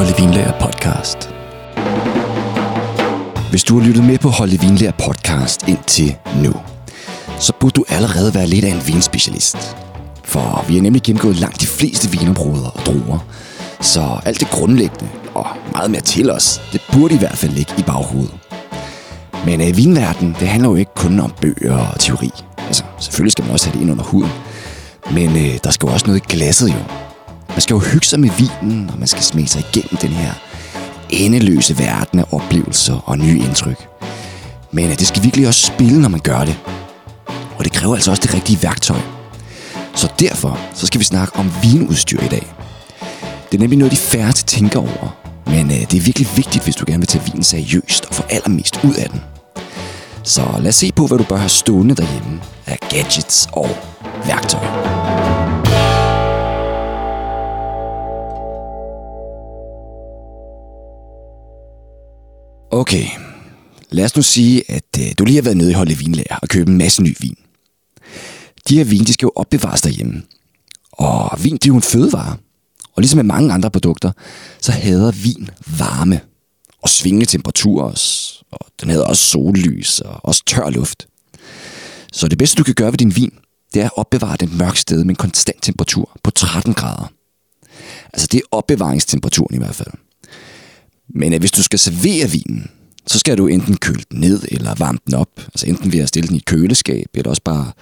Holde Vinlager podcast. Hvis du har lyttet med på Holde Vinlager podcast indtil nu, så burde du allerede være lidt af en vinspecialist. For vi har nemlig gennemgået langt de fleste vinområder og druer, så alt det grundlæggende og meget mere til os, det burde i hvert fald ligge i baghovedet. Men øh, vinverden, det handler jo ikke kun om bøger og teori. Altså, selvfølgelig skal man også have det ind under huden. Men øh, der skal jo også noget i glasset jo. Man skal jo hygge sig med vinen, og man skal smage sig igennem den her endeløse verden af oplevelser og nye indtryk. Men det skal virkelig også spille, når man gør det. Og det kræver altså også det rigtige værktøj. Så derfor så skal vi snakke om vinudstyr i dag. Det er nemlig noget, de færreste tænker over. Men øh, det er virkelig vigtigt, hvis du gerne vil tage vinen seriøst og få allermest ud af den. Så lad os se på, hvad du bør have stående derhjemme af gadgets og værktøj. Okay, lad os nu sige, at øh, du lige har været nede i Holde Vinlager og købt en masse ny vin. De her vin, de skal jo opbevares derhjemme. Og vin, det er jo en fødevare. Og ligesom med mange andre produkter, så hader vin varme og svingende temperaturer også. Og den hader også sollys og også tør luft. Så det bedste, du kan gøre ved din vin, det er at opbevare den mørke sted med en konstant temperatur på 13 grader. Altså det er opbevaringstemperaturen i hvert fald. Men øh, hvis du skal servere vinen, så skal du enten køle den ned eller varme den op. Altså enten ved at stille den i køleskab, eller også bare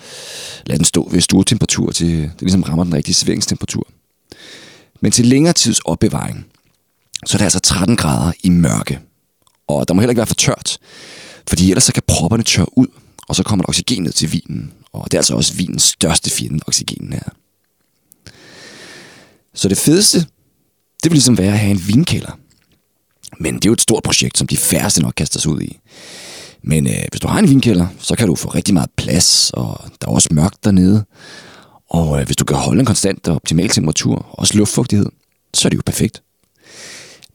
lade den stå ved stuetemperatur, til det ligesom rammer den rigtige serveringstemperatur. Men til længere tids opbevaring, så er det altså 13 grader i mørke. Og der må heller ikke være for tørt, fordi ellers så kan propperne tørre ud, og så kommer der oxygen ned til vinen. Og det er altså også vinens største fjende, oxygenen her. Så det fedeste, det vil ligesom være at have en vinkælder. Men det er jo et stort projekt, som de færreste nok kaster sig ud i. Men øh, hvis du har en vinkælder, så kan du få rigtig meget plads, og der er også mørkt dernede. Og øh, hvis du kan holde en konstant og optimal temperatur, og også luftfugtighed, så er det jo perfekt.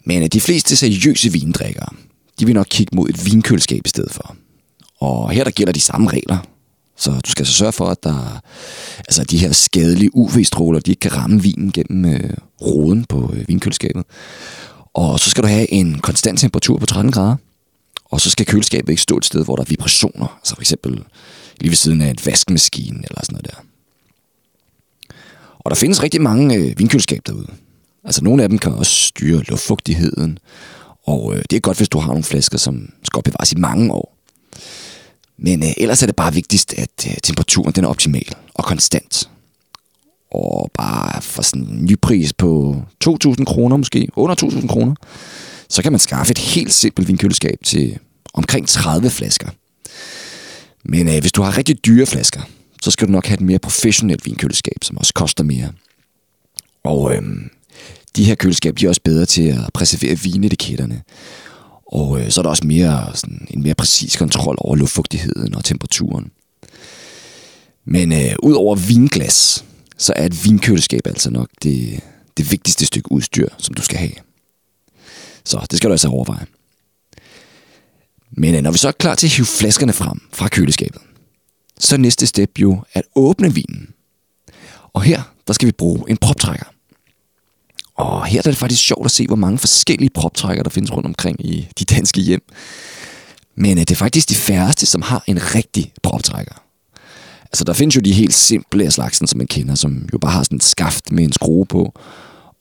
Men øh, de fleste seriøse vindrikkere, de vil nok kigge mod et vinkøleskab i stedet for. Og her der gælder de samme regler. Så du skal så altså sørge for, at der, altså de her skadelige UV-stråler, de ikke kan ramme vinen gennem øh, roden på øh, vinkøleskabet. Og så skal du have en konstant temperatur på 13 grader. Og så skal køleskabet ikke stå et sted, hvor der er vibrationer. Altså for eksempel lige ved siden af en vaskemaskine eller sådan noget der. Og der findes rigtig mange øh, vinkøleskab derude. Altså nogle af dem kan også styre luftfugtigheden. Og øh, det er godt, hvis du har nogle flasker, som skal opbevares i mange år. Men øh, ellers er det bare vigtigst, at øh, temperaturen den er optimal og konstant. Og bare for sådan en ny pris på 2.000 kroner måske, under 2.000 kroner, så kan man skaffe et helt simpelt vinkøleskab til omkring 30 flasker. Men øh, hvis du har rigtig dyre flasker, så skal du nok have et mere professionelt vinkøleskab, som også koster mere. Og øh, de her køleskab de er også bedre til at preservere vinetiketterne. Og øh, så er der også mere, sådan, en mere præcis kontrol over luftfugtigheden og temperaturen. Men øh, ud over vinglas, så er et vinkøleskab altså nok det, det vigtigste stykke udstyr, som du skal have. Så det skal du altså overveje. Men når vi så er klar til at hive flaskerne frem fra køleskabet, så er næste step jo at åbne vinen. Og her, der skal vi bruge en proptrækker. Og her er det faktisk sjovt at se, hvor mange forskellige proptrækker, der findes rundt omkring i de danske hjem. Men øh, det er faktisk de færreste, som har en rigtig proptrækker. Altså, der findes jo de helt simple af slagsen, som man kender, som jo bare har sådan et skaft med en skrue på.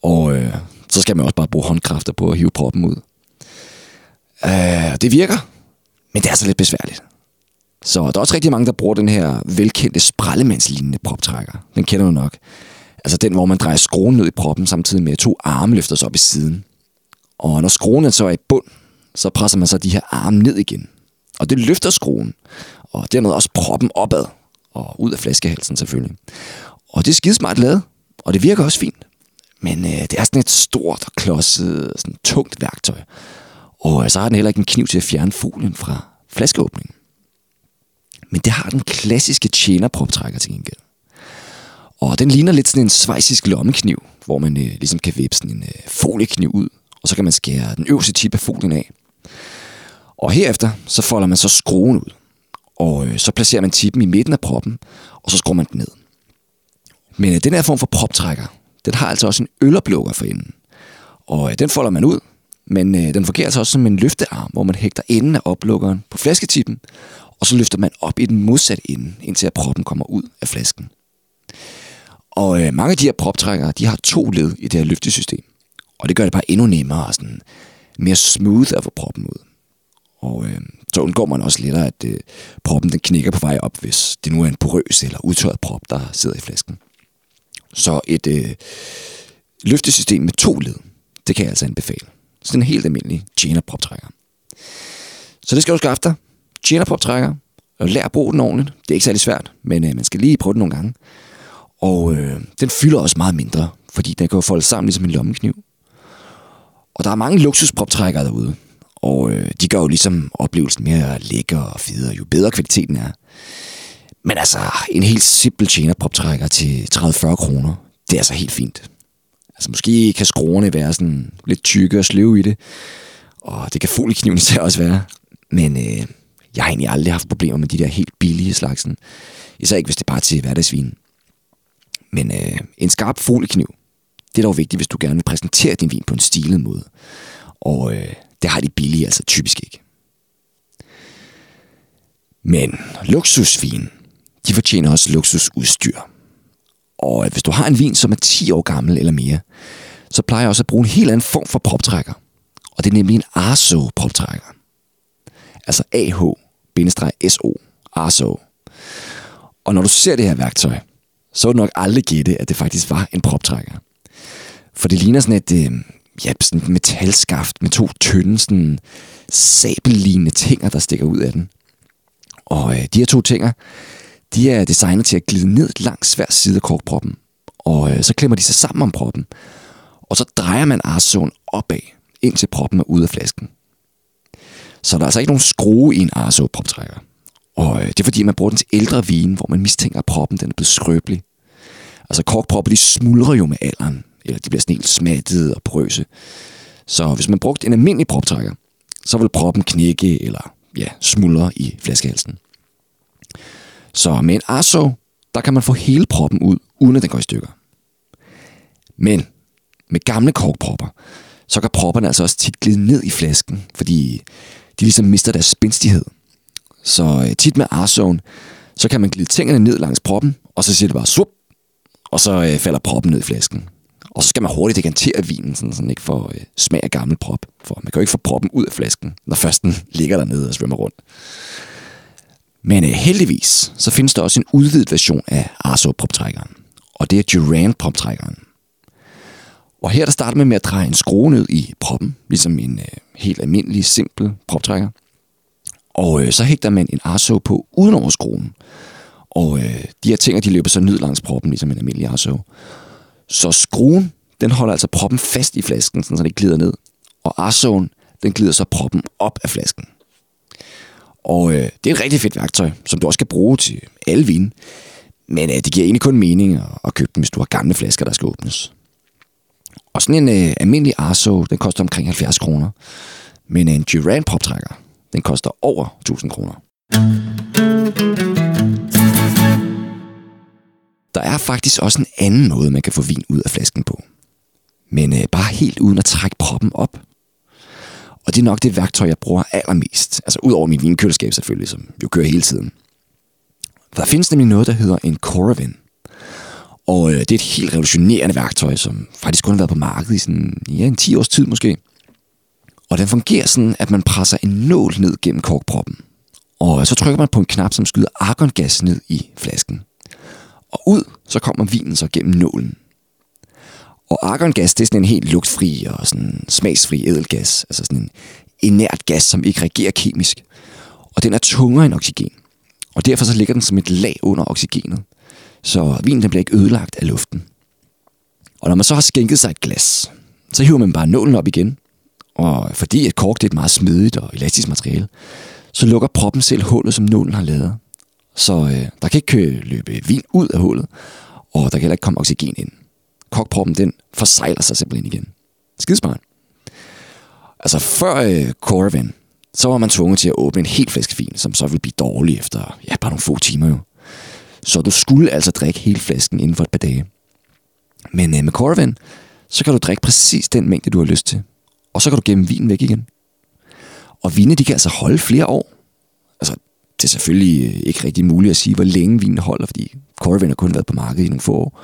Og øh, så skal man også bare bruge håndkræfter på at hive proppen ud. Øh, det virker, men det er så lidt besværligt. Så der er også rigtig mange, der bruger den her velkendte sprællemandslignende proptrækker. Den kender du nok. Altså den, hvor man drejer skruen ned i proppen, samtidig med at to arme løfter sig op i siden. Og når skruen så er i bund, så presser man så de her arme ned igen. Og det løfter skruen, og dermed også proppen opad, og ud af flaskehalsen selvfølgelig. Og det er skidesmart lavet, og det virker også fint. Men øh, det er sådan et stort og klodset, sådan tungt værktøj. Og øh, så har den heller ikke en kniv til at fjerne folien fra flaskeåbningen. Men det har den klassiske tjenerproptrækker til gengæld. Og den ligner lidt sådan en svejsisk lommekniv, hvor man øh, ligesom kan vippe sådan en øh, foliekniv ud, og så kan man skære den øverste tip af folien af. Og herefter, så folder man så skruen ud, og øh, så placerer man tippen i midten af proppen, og så skruer man den ned. Men øh, den her form for proptrækker, den har altså også en øloplukker for enden. Og øh, den folder man ud, men øh, den fungerer altså også som en løftearm, hvor man hægter enden af oplukkeren på flasketippen, og så løfter man op i den modsatte ende, indtil at proppen kommer ud af flasken. Og øh, mange af de her proptrækkere, de har to led i det her løftesystem. Og det gør det bare endnu nemmere og sådan mere smooth at få proppen ud. Og øh, så undgår man også lettere, at øh, proppen den knækker på vej op, hvis det nu er en porøs eller udtørret prop, der sidder i flasken. Så et øh, løftesystem med to led, det kan jeg altså anbefale. Sådan en helt almindelig tjenerproptrækker. Så det skal du skaffe dig. Tjenerproptrækker. Og lær at bruge den ordentligt. Det er ikke særlig svært, men øh, man skal lige prøve den nogle gange. Og øh, den fylder også meget mindre, fordi den kan jo folde sammen ligesom en lommekniv. Og der er mange luksusproptrækkere derude. Og øh, de gør jo ligesom oplevelsen mere lækker og federe, jo bedre kvaliteten er. Men altså, en helt simpel tjenerproptrækker til 30-40 kroner, det er altså helt fint. Altså måske kan skruerne være sådan lidt tykke og sløve i det. Og det kan foliekniven især også være. Men øh, jeg har egentlig aldrig haft problemer med de der helt billige slagsen. Især ikke, hvis det bare er til hverdagsvin. Men øh, en skarp foliekniv, det er dog vigtigt, hvis du gerne vil præsentere din vin på en stilet måde. Og øh, det har de billige altså typisk ikke. Men luksusvin, de fortjener også luksusudstyr. Og hvis du har en vin, som er 10 år gammel eller mere, så plejer jeg også at bruge en helt anden form for proptrækker. Og det er nemlig en Arso proptrækker. Altså AH-SO. Arso. Og når du ser det her værktøj, så vil du nok aldrig gætte, at det faktisk var en proptrækker. For det ligner sådan et, øh, ja, sådan et metalskaft med to tynde, sådan sabellignende tinger, der stikker ud af den. Og øh, de her to tinger, de er designet til at glide ned langs hver side af korkproppen. Og øh, så klemmer de sig sammen om proppen. Og så drejer man arsoen opad, indtil proppen er ude af flasken. Så der er altså ikke nogen skrue i en arso proptrækker. Og øh, det er fordi, man bruger den til ældre vin, hvor man mistænker, at proppen den er blevet skrøbelig. Altså korkpropper, de smuldrer jo med alderen, eller de bliver sådan helt smattet og porøse. Så hvis man brugte en almindelig proptrækker, så vil proppen knække eller ja, smuldre i flaskehalsen. Så med en Arso, der kan man få hele proppen ud, uden at den går i stykker. Men med gamle korkpropper, så kan propperne altså også tit glide ned i flasken, fordi de ligesom mister deres spændstighed. Så øh, tit med Arsoen, så kan man glide tingene ned langs proppen, og så siger det bare sup, og så øh, falder proppen ned i flasken. Og så skal man hurtigt dekantere vinen, sådan, så den ikke får øh, smag af gammel prop. For man kan jo ikke få proppen ud af flasken, når først den ligger dernede og svømmer rundt. Men øh, heldigvis, så findes der også en udvidet version af Arso proptrækkeren. Og det er Duran proptrækkeren. Og her der starter man med at dreje en skrue ned i proppen, ligesom en øh, helt almindelig, simpel proptrækker. Og øh, så hægter man en Arso på udenover skruen. Og øh, de her ting, de løber så ned langs proppen, ligesom en almindelig Arso. Så skruen, den holder altså proppen fast i flasken, så den ikke glider ned. Og Arsoen, den glider så proppen op af flasken. Og øh, det er et rigtig fedt værktøj, som du også kan bruge til alle vin. Men øh, det giver egentlig kun mening at, at købe dem, hvis du har gamle flasker, der skal åbnes. Og sådan en øh, almindelig Arso, den koster omkring 70 kroner. Men en Duran poptrækker, den koster over 1000 kroner. Der er faktisk også en anden måde, man kan få vin ud af flasken på. Men øh, bare helt uden at trække proppen op. Og det er nok det værktøj, jeg bruger allermest. Altså ud over min vinkøleskab selvfølgelig, som jo kører hele tiden. Der findes nemlig noget, der hedder en Coravin. Og øh, det er et helt revolutionerende værktøj, som faktisk kun har været på markedet i sådan, ja, en 10 års tid måske. Og den fungerer sådan, at man presser en nål ned gennem korkproppen. Og så trykker man på en knap, som skyder argongas ned i flasken. Og ud, så kommer vinen så gennem nålen. Og argongas, det er sådan en helt lugtfri og sådan smagsfri edelgas. Altså sådan en inert gas, som ikke reagerer kemisk. Og den er tungere end oxygen. Og derfor så ligger den som et lag under oxygenet. Så vinen den bliver ikke ødelagt af luften. Og når man så har skænket sig et glas, så hiver man bare nålen op igen. Og fordi et kork det er et meget smidigt og elastisk materiale, så lukker proppen selv hullet, som nålen har lavet. Så øh, der kan ikke løbe vin ud af hullet, og der kan heller ikke komme oxygen ind kokproppen, den forsejler sig simpelthen igen. Skidesmart. Altså før øh, Coravin, så var man tvunget til at åbne en helt flaske vin, som så ville blive dårlig efter ja, bare nogle få timer jo. Så du skulle altså drikke hele flasken inden for et par dage. Men øh, med Coravin, så kan du drikke præcis den mængde, du har lyst til. Og så kan du gemme vinen væk igen. Og vine, de kan altså holde flere år. Det er selvfølgelig øh, ikke rigtig muligt at sige, hvor længe vinen holder, fordi Corvin har kun været på markedet i nogle få år.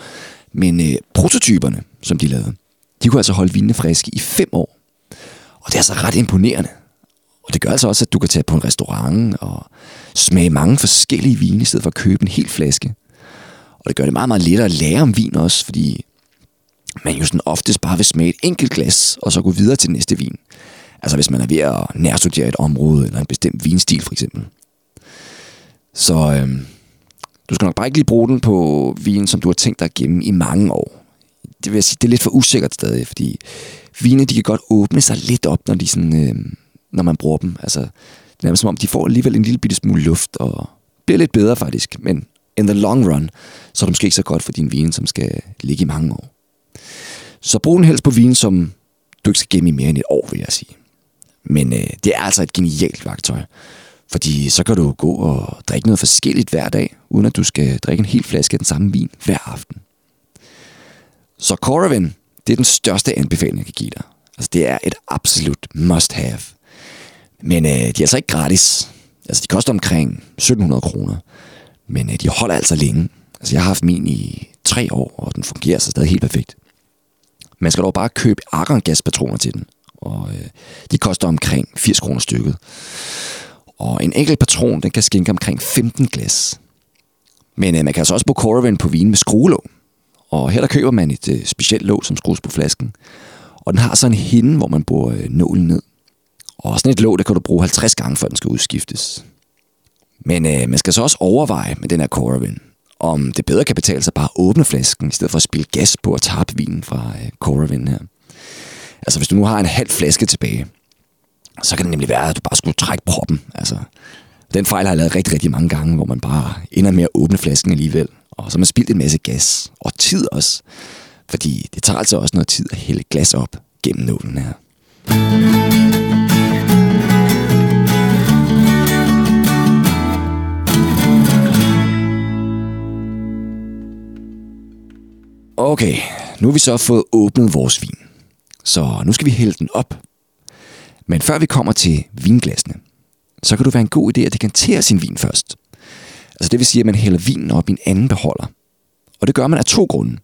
Men øh, prototyperne, som de lavede, de kunne altså holde vinene friske i fem år. Og det er altså ret imponerende. Og det gør altså også, at du kan tage på en restaurant og smage mange forskellige vine, i stedet for at købe en hel flaske. Og det gør det meget, meget lettere at lære om vin også, fordi man jo sådan oftest bare vil smage et enkelt glas, og så gå videre til næste vin. Altså hvis man er ved at nærstudere et område, eller en bestemt vinstil for eksempel. Så øhm, du skal nok bare ikke lige bruge den på vin, som du har tænkt dig at gemme i mange år. Det vil jeg sige, det er lidt for usikkert stadig, fordi vine, de kan godt åbne sig lidt op, når, de sådan, øh, når man bruger dem. Altså, det er nærmest som om, de får alligevel en lille bitte smule luft, og bliver lidt bedre faktisk. Men in the long run, så er det måske ikke så godt for din vin, som skal ligge i mange år. Så brug den helst på vin, som du ikke skal gemme i mere end et år, vil jeg sige. Men øh, det er altså et genialt værktøj. Fordi så kan du gå og drikke noget forskelligt hver dag, uden at du skal drikke en hel flaske af den samme vin hver aften. Så Coravin, det er den største anbefaling, jeg kan give dig. Altså, det er et absolut must-have. Men øh, de er altså ikke gratis. Altså, de koster omkring 1700 kroner. Men øh, de holder altså længe. Altså, jeg har haft min i tre år, og den fungerer så stadig helt perfekt. Man skal dog bare købe argongaspatroner til den. Og øh, de koster omkring 80 kroner stykket. Og en enkelt patron, den kan skænke omkring 15 glas. Men øh, man kan altså også bruge Coravin på vin med skruelåg. Og her der køber man et øh, specielt låg, som skrues på flasken. Og den har så en hinde, hvor man bruger øh, nålen ned. Og sådan et låg, der kan du bruge 50 gange, før den skal udskiftes. Men øh, man skal så også overveje med den her Coravin, om det bedre kan betale sig bare at åbne flasken, i stedet for at spille gas på at tappe vinen fra øh, Coravin her. Altså hvis du nu har en halv flaske tilbage, så kan det nemlig være, at du bare skulle trække proppen. Altså, den fejl har jeg lavet rigtig, rigtig mange gange, hvor man bare ender med at åbne flasken alligevel. Og så har man spildt en masse gas. Og tid også. Fordi det tager altså også noget tid at hælde glas op gennem nålen her. Okay, nu har vi så fået åbnet vores vin. Så nu skal vi hælde den op. Men før vi kommer til vinglasene, så kan det være en god idé at dekantere sin vin først. Altså det vil sige, at man hælder vinen op i en anden beholder. Og det gør man af to grunde.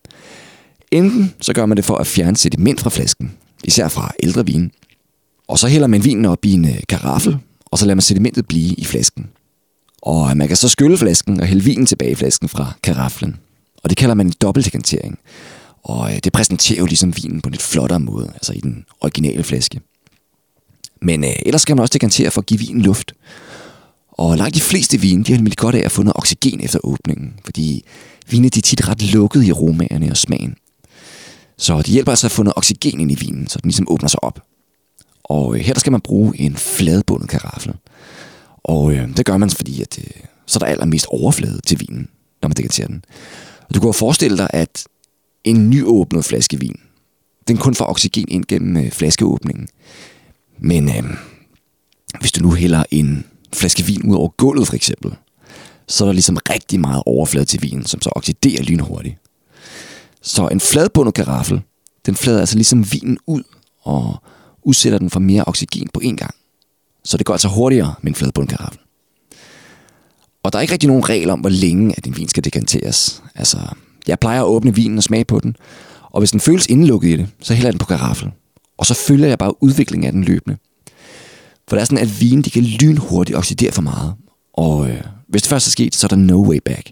Enten så gør man det for at fjerne sediment fra flasken, især fra ældre vin. Og så hælder man vinen op i en øh, karaffel, og så lader man sedimentet blive i flasken. Og øh, man kan så skylle flasken og hælde vinen tilbage i flasken fra karaflen. Og det kalder man en dobbeltdekantering. Og øh, det præsenterer jo ligesom vinen på en lidt flottere måde, altså i den originale flaske. Men øh, ellers skal man også dekantere for at give vinen luft. Og langt de fleste vine, de har nemlig godt af at få noget oxygen efter åbningen, fordi vine de er tit ret lukket i aromaerne og smagen. Så det hjælper altså at få noget oxygen ind i vinen, så den ligesom åbner sig op. Og øh, her der skal man bruge en fladbundet karaffel. Og øh, det gør man, fordi at, øh, så er der allermest overflade til vinen, når man dekanterer den. Og du kan jo forestille dig, at en nyåbnet flaske vin, den kun får oxygen ind gennem øh, flaskeåbningen. Men øh, hvis du nu hælder en flaske vin ud over gulvet for eksempel, så er der ligesom rigtig meget overflade til vinen, som så oxiderer lynhurtigt. Så en fladbundet karaffel, den flader altså ligesom vinen ud og udsætter den for mere oxygen på én gang. Så det går altså hurtigere med en fladbundet karaffel. Og der er ikke rigtig nogen regel om, hvor længe at en vin skal dekanteres. Altså, jeg plejer at åbne vinen og smage på den, og hvis den føles indelukket i det, så hælder jeg den på karaffel. Og så følger jeg bare udviklingen af den løbende. For det er sådan, at vin de kan lynhurtigt oxidere for meget. Og øh, hvis det først er sket, så er der no way back.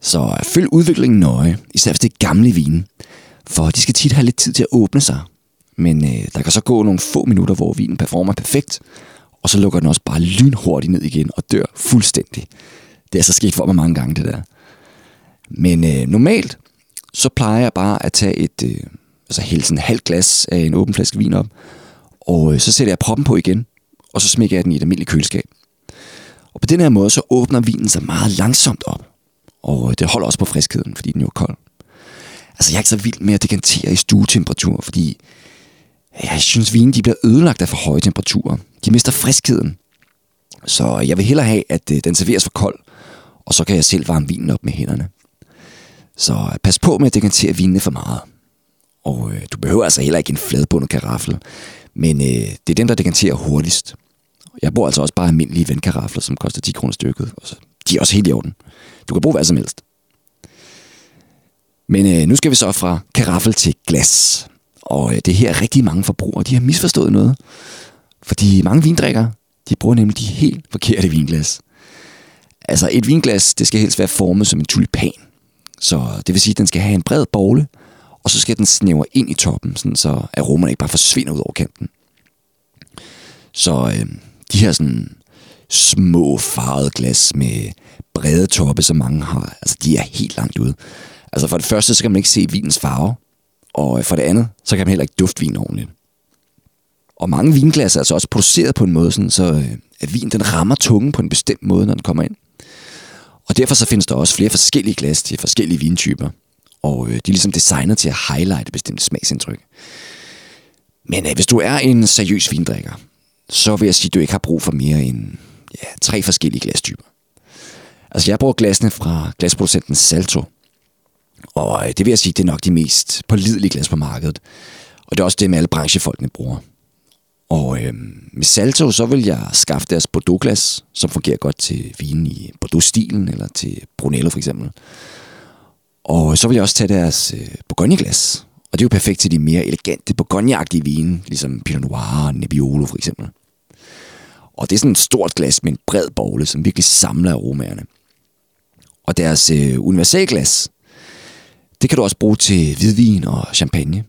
Så øh, følg udviklingen nøje, især hvis det er gamle vine. For de skal tit have lidt tid til at åbne sig. Men øh, der kan så gå nogle få minutter, hvor vinen performer perfekt, og så lukker den også bare lynhurtigt ned igen og dør fuldstændig. Det er så sket for mig mange gange, det der. Men øh, normalt, så plejer jeg bare at tage et, øh, altså hælde sådan en halv glas af en åben flaske vin op, og øh, så sætter jeg proppen på igen, og så smækker jeg den i et almindeligt køleskab. Og på den her måde, så åbner vinen sig meget langsomt op, og øh, det holder også på friskheden, fordi den jo er kold. Altså jeg er ikke så vild med at dekantere i stuetemperatur, fordi jeg synes, vinen de bliver ødelagt af for høje temperaturer. De mister friskheden. Så jeg vil hellere have, at øh, den serveres for kold, og så kan jeg selv varme vinen op med hænderne. Så pas på med at dekantere vinene for meget. Og øh, du behøver altså heller ikke en fladbundet karaffel, men øh, det er den, der dekanterer hurtigst. Jeg bruger altså også bare almindelige vandkarafler, som koster 10 kroner stykket. Og så, de er også helt i orden. Du kan bruge hvad som helst. Men øh, nu skal vi så fra karaffel til glas. Og øh, det her rigtig mange forbrugere, de har misforstået noget. Fordi mange vindrikkere, de bruger nemlig de helt forkerte vinglas. Altså et vinglas, det skal helst være formet som en tulipan. Så det vil sige, at den skal have en bred bogle, og så skal den snævre ind i toppen, sådan så aromaen ikke bare forsvinder ud over kanten. Så øh, de her sådan små farvede glas med brede toppe, som mange har, altså de er helt langt ude. Altså for det første, så kan man ikke se vinens farve, og øh, for det andet, så kan man heller ikke dufte vin ordentligt. Og mange vinglas er altså også produceret på en måde, sådan, så øh, at vin den rammer tungen på en bestemt måde, når den kommer ind. Og derfor så findes der også flere forskellige glas til forskellige vintyper. Og øh, de er ligesom designet til at highlighte bestemte smagsindtryk. Men øh, hvis du er en seriøs vindrikker, så vil jeg sige, at du ikke har brug for mere end ja, tre forskellige glastyper. Altså jeg bruger glasene fra glasproducenten Salto. Og øh, det vil jeg sige, det er nok de mest pålidelige glas på markedet. Og det er også det, med alle branchefolkene bruger. Og øh, med Salto, så vil jeg skaffe deres Bordeaux-glas, som fungerer godt til vinen i Bordeaux-stilen, eller til Brunello for eksempel. Og så vil jeg også tage deres øh, Bourgogne-glas. Og det er jo perfekt til de mere elegante Bourgogne-agtige vine, ligesom Pinot Noir og Nebbiolo for eksempel. Og det er sådan et stort glas med en bred bogle, som virkelig samler aromaerne. Og deres øh, universalglas, det kan du også bruge til hvidvin og champagne.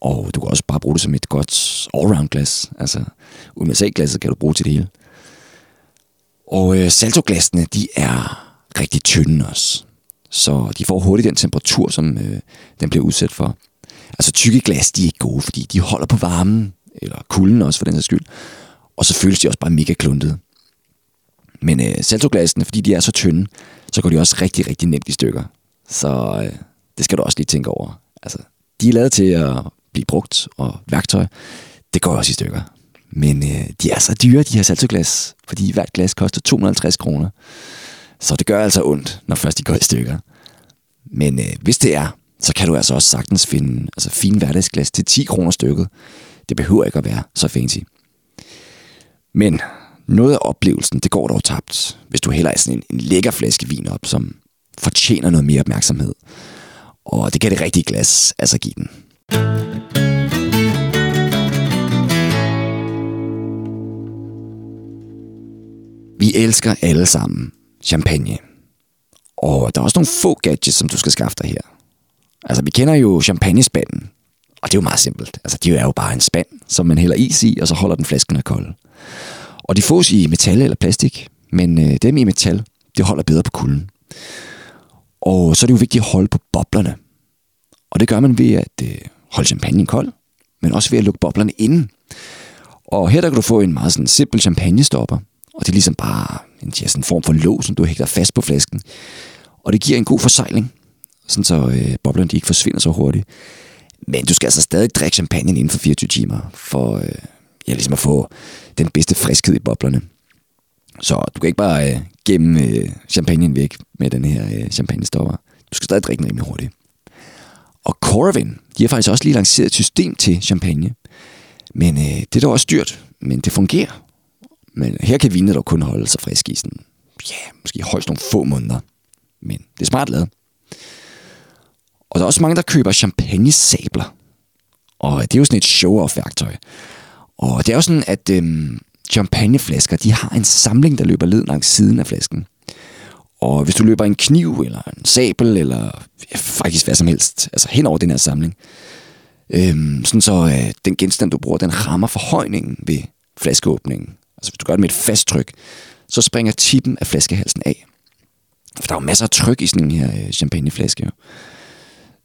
Og du kan også bare bruge det som et godt allround glas. Altså universalglasset kan du bruge til det hele. Og øh, saltoglassene, de er rigtig tynde også. Så de får hurtigt den temperatur, som øh, den bliver udsat for. Altså tykke glas, de er ikke gode, fordi de holder på varmen, eller kulden også for den sags skyld. Og så føles de også bare mega kluntede. Men øh, saltoglassene, fordi de er så tynde, så går de også rigtig, rigtig nemt i stykker. Så øh, det skal du også lige tænke over. Altså, de er lavet til at blive brugt, og værktøj, det går også i stykker. Men øh, de er så dyre, de her saltoglas, fordi hvert glas koster 250 kroner. Så det gør altså ondt, når først de går i stykker. Men øh, hvis det er, så kan du altså også sagtens finde altså, fine hverdagsglas til 10 kroner stykket. Det behøver ikke at være så fancy. Men noget af oplevelsen, det går dog tabt, hvis du heller er sådan en, en lækker flaske vin op, som fortjener noget mere opmærksomhed. Og det kan det rigtige glas altså give den. Vi elsker alle sammen champagne. Og der er også nogle få gadgets, som du skal skaffe dig her. Altså, vi kender jo champagnespanden. Og det er jo meget simpelt. Altså, det er jo bare en spand, som man hælder is i, og så holder den flasken af kold. Og de fås i metal eller plastik, men øh, dem i metal, det holder bedre på kulden. Og så er det jo vigtigt at holde på boblerne. Og det gør man ved at øh, holde champagnen kold, men også ved at lukke boblerne inde. Og her der kan du få en meget sådan simpel champagnestopper, og det er ligesom bare en, ja, sådan en form for låg, som du hægter fast på flasken. Og det giver en god forsejling, sådan så øh, boblerne de ikke forsvinder så hurtigt. Men du skal altså stadig drikke champagne inden for 24 timer, for øh, ja, ligesom at få den bedste friskhed i boblerne. Så du kan ikke bare øh, gemme øh, champagnen væk med den her øh, champagnestopper. Du skal stadig drikke den rimelig hurtigt. Og Coravin, de har faktisk også lige lanceret et system til champagne. Men øh, det er dog også dyrt, men det fungerer. Men her kan vinet dog kun holde sig frisk i sådan, ja, måske højst nogle få måneder. Men det er smart lavet. Og der er også mange, der køber champagne-sabler. Og det er jo sådan et show-off-værktøj. Og det er jo sådan, at øhm, champagneflasker, de har en samling, der løber led langs siden af flasken. Og hvis du løber en kniv, eller en sabel, eller ja, faktisk hvad som helst, altså hen over den her samling, øhm, sådan så øh, den genstand, du bruger, den rammer forhøjningen ved flaskeåbningen. Altså hvis du gør det med et fast tryk, så springer tippen af flaskehalsen af. For der er jo masser af tryk i sådan en her øh, champagneflaske. Jo.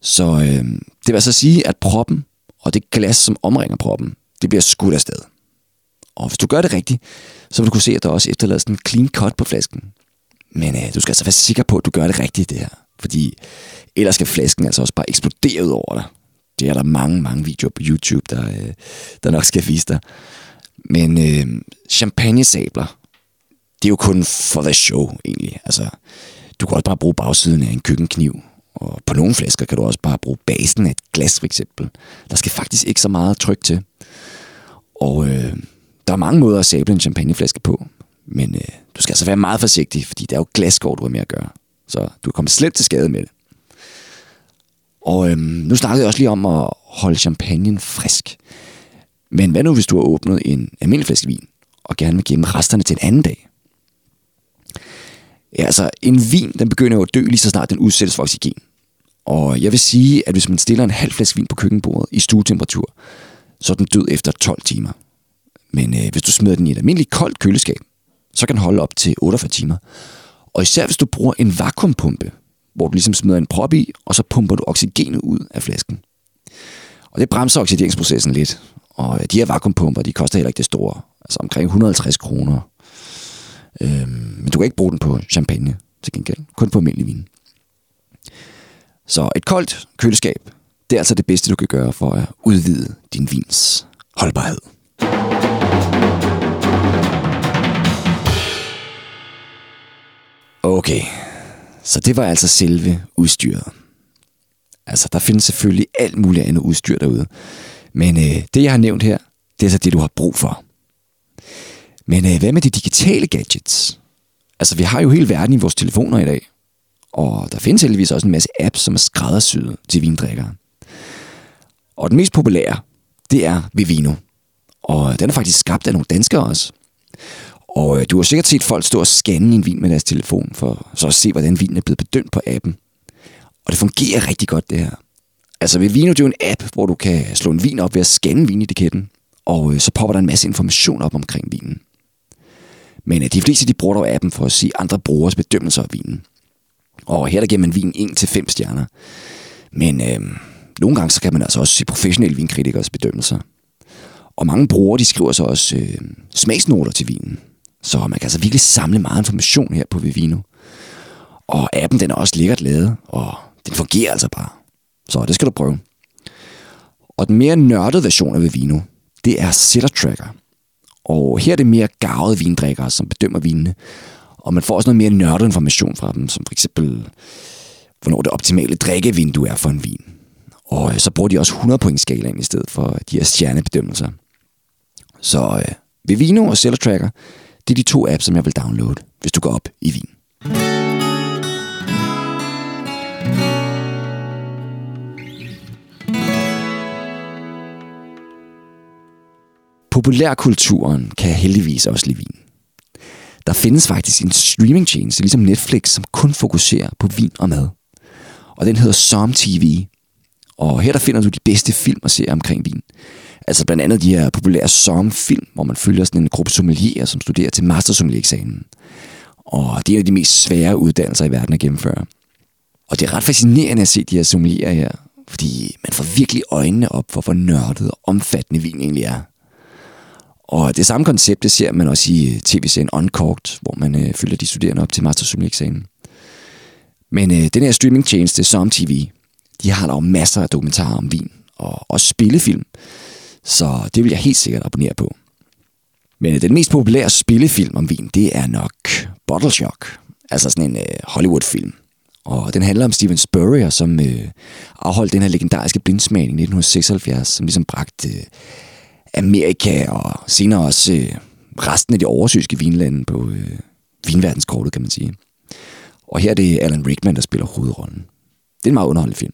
Så øh, det vil altså sige, at proppen og det glas, som omringer proppen, det bliver skudt afsted. Og hvis du gør det rigtigt, så vil du kunne se, at der også efterlades en clean cut på flasken. Men øh, du skal altså være sikker på, at du gør det rigtigt, det her. Fordi ellers skal flasken altså også bare eksplodere ud over dig. Det er der mange, mange videoer på YouTube, der, øh, der nok skal vise dig. Men øh, champagne-sabler, det er jo kun for the show, egentlig. Altså, du kan også bare bruge bagsiden af en køkkenkniv, Og på nogle flasker kan du også bare bruge basen af et glas for eksempel. Der skal faktisk ikke så meget tryk til. Og øh, der er mange måder at sable en champagneflaske på. Men øh, du skal altså være meget forsigtig, fordi det er jo glaskår, du har med at gøre. Så du kommer slet til skade med det. Og øhm, nu snakkede jeg også lige om at holde champagnen frisk. Men hvad nu, hvis du har åbnet en almindelig flaske vin, og gerne vil gemme resterne til en anden dag? Ja, altså, en vin, den begynder jo at dø lige så snart den udsættes for oxygen. Og jeg vil sige, at hvis man stiller en halv flaske vin på køkkenbordet i stuetemperatur, så er den død efter 12 timer. Men øh, hvis du smider den i et almindeligt koldt køleskab, så kan den holde op til 48 timer. Og især hvis du bruger en vakuumpumpe, hvor du ligesom smider en prop i, og så pumper du oxygenet ud af flasken. Og det bremser oxideringsprocessen lidt. Og øh, de her vakuumpumper, de koster heller ikke det store. Altså omkring 150 kroner. Øhm, men du kan ikke bruge den på champagne til gengæld. Kun på almindelig vin. Så et koldt køleskab, det er altså det bedste, du kan gøre for at udvide din vins holdbarhed. Okay, så det var altså selve udstyret. Altså, der findes selvfølgelig alt muligt andet udstyr derude. Men øh, det, jeg har nævnt her, det er så det, du har brug for. Men øh, hvad med de digitale gadgets? Altså, vi har jo hele verden i vores telefoner i dag. Og der findes heldigvis også en masse apps, som er skræddersyet til vindrikkere. Og den mest populære, det er Vivino. Og den er faktisk skabt af nogle danskere også. Og øh, du har sikkert set folk stå og scanne en vin med deres telefon, for så at se, hvordan vinen er blevet bedømt på appen. Og det fungerer rigtig godt, det her. Altså Vivino, det er jo en app, hvor du kan slå en vin op ved at scanne vinetiketten, og øh, så popper der en masse information op omkring vinen. Men øh, de fleste de bruger dog appen for at se andre brugers bedømmelser af vinen. Og her der giver man vin 1-5 stjerner. Men øh, nogle gange så kan man altså også se professionelle vinkritikers bedømmelser. Og mange brugere de skriver så også øh, smagsnoter til vinen. Så man kan altså virkelig samle meget information her på Vivino. Og appen den er også lækkert lavet, og den fungerer altså bare. Så det skal du prøve. Og den mere nørdede version af Vivino, det er Cellar Tracker. Og her er det mere gavede vindrikkere, som bedømmer vinene. Og man får også noget mere nørdet information fra dem, som for eksempel, hvornår det optimale drikkevindue er for en vin. Og øh, så bruger de også 100 point skalaen i stedet for øh, de her stjernebedømmelser. Så øh, Vivino og Cellar Tracker, det er de to apps, som jeg vil downloade, hvis du går op i vin. Populærkulturen kan heldigvis også lide vin. Der findes faktisk en streamingtjeneste, ligesom Netflix, som kun fokuserer på vin og mad. Og den hedder Som TV. Og her der finder du de bedste film og serier omkring vin. Altså blandt andet de her populære Som-film, hvor man følger sådan en gruppe sommelierer, som studerer til mastersommelier-eksamen. Og det er en af de mest svære uddannelser i verden at gennemføre. Og det er ret fascinerende at se de her sommelierer her, fordi man får virkelig øjnene op for, hvor nørdet og omfattende vin egentlig er. Og det samme koncept, det ser man også i tv-serien Uncorked, hvor man øh, følger de studerende op til mastersommelier-eksamen. Men øh, den her streamingtjeneste, Som TV, de har der jo masser af dokumentarer om vin, og også spillefilm. Så det vil jeg helt sikkert abonnere på. Men øh, den mest populære spillefilm om vin, det er nok Bottle Shock. Altså sådan en øh, Hollywood-film. Og den handler om Steven Spurrier, som øh, afholdt den her legendariske blindsmagning i 1976, som ligesom bragte øh, Amerika og senere også øh, resten af de oversøiske vinlande på øh, vinverdenskortet, kan man sige. Og her er det Alan Rickman, der spiller hovedrollen. Det er en meget underholdende film.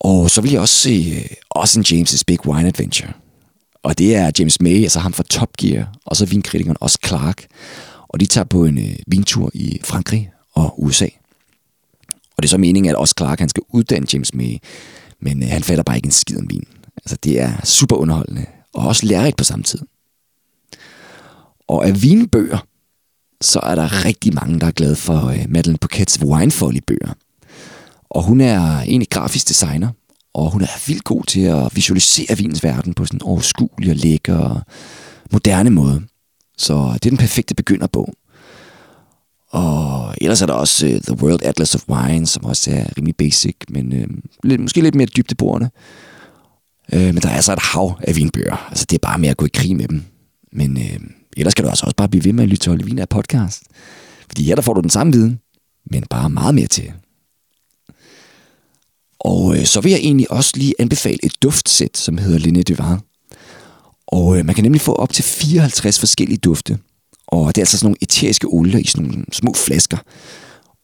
Og så vil jeg også se øh, Austin James' Big Wine Adventure. Og det er James May, altså ham fra Top Gear, og så vinkritikeren også Clark. Og de tager på en øh, vintur i Frankrig og USA. Og det er så meningen, at også Clark han skal uddanne James May, men øh, han fatter bare ikke en skid om vin. Altså det er super underholdende, og også lærerigt på samme tid. Og af vinbøger, så er der rigtig mange, der er glade for uh, Madeleine Pockett's Winefolly-bøger. Og hun er egentlig grafisk designer, og hun er vildt god til at visualisere vinens verden på sådan en overskuelig og lækker og moderne måde. Så det er den perfekte begynderbog. Og ellers er der også uh, The World Atlas of Wine, som også er rimelig basic, men uh, lidt, måske lidt mere dybdeborende. Øh, men der er altså et hav af vinbøger. Altså det er bare med at gå i krig med dem. Men øh, ellers kan du altså også bare blive ved med at lytte til Olive podcast. Fordi her der får du den samme viden, men bare meget mere til. Og øh, så vil jeg egentlig også lige anbefale et duftsæt, som hedder Linné Duvar. Og øh, man kan nemlig få op til 54 forskellige dufte. Og det er altså sådan nogle eteriske olier i sådan nogle små flasker.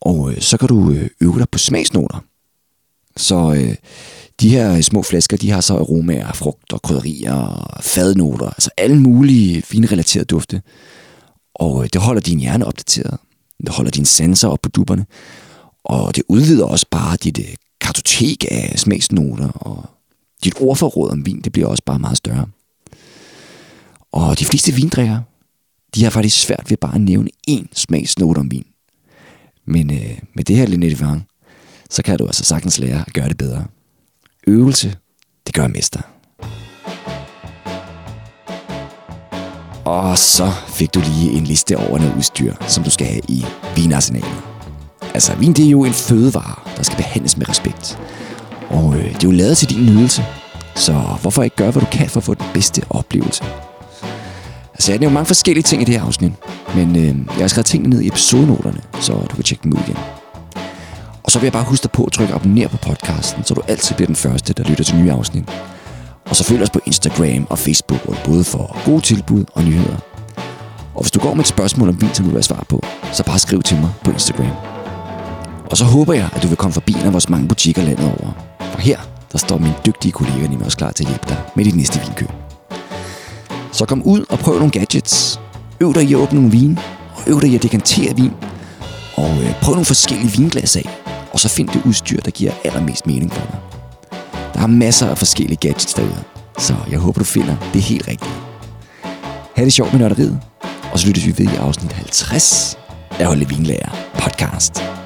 Og øh, så kan du øh, øve dig på smagsnoter. Så øh, de her små flasker, de har så aromaer, frugt og krydderier og fadnoter. Altså alle mulige finrelaterede dufte. Og øh, det holder din hjerne opdateret. Det holder dine sanser op på dupperne. Og det udvider også bare dit øh, kartotek af smagsnoter. Og dit ordforråd om vin, det bliver også bare meget større. Og de fleste vindrikker, de har faktisk svært ved bare at nævne én smagsnote om vin. Men øh, med det her Linette Vang, så kan du altså sagtens lære at gøre det bedre. Øvelse, det gør mester. Og så fik du lige en liste over noget udstyr, som du skal have i vinarsenalet. Altså, vin det er jo en fødevare, der skal behandles med respekt. Og øh, det er jo lavet til din nydelse. Så hvorfor ikke gøre, hvad du kan for at få den bedste oplevelse? Altså, jeg nævner mange forskellige ting i det her afsnit, men øh, jeg har skrevet tingene ned i episodenoterne, så du kan tjekke dem ud igen. Og så vil jeg bare huske dig på at trykke abonner på podcasten, så du altid bliver den første, der lytter til nye afsnit. Og så følg os på Instagram og Facebook, hvor du både får gode tilbud og nyheder. Og hvis du går med et spørgsmål om vin, som du vil have svar på, så bare skriv til mig på Instagram. Og så håber jeg, at du vil komme forbi en af vores mange butikker landet over. For her, der står mine dygtige kolleger nemlig også klar til at hjælpe dig med dit næste vinkøb. Så kom ud og prøv nogle gadgets. Øv dig i at åbne nogle vin, og øv dig i at dekantere vin. Og øh, prøv nogle forskellige vinglas af, og så find det udstyr, der giver allermest mening for dig. Der er masser af forskellige gadgets derude, så jeg håber, du finder det helt rigtige. Ha' det sjovt med nørderiet, og så lyttes vi ved i afsnit 50 af Holde Vinlærer podcast.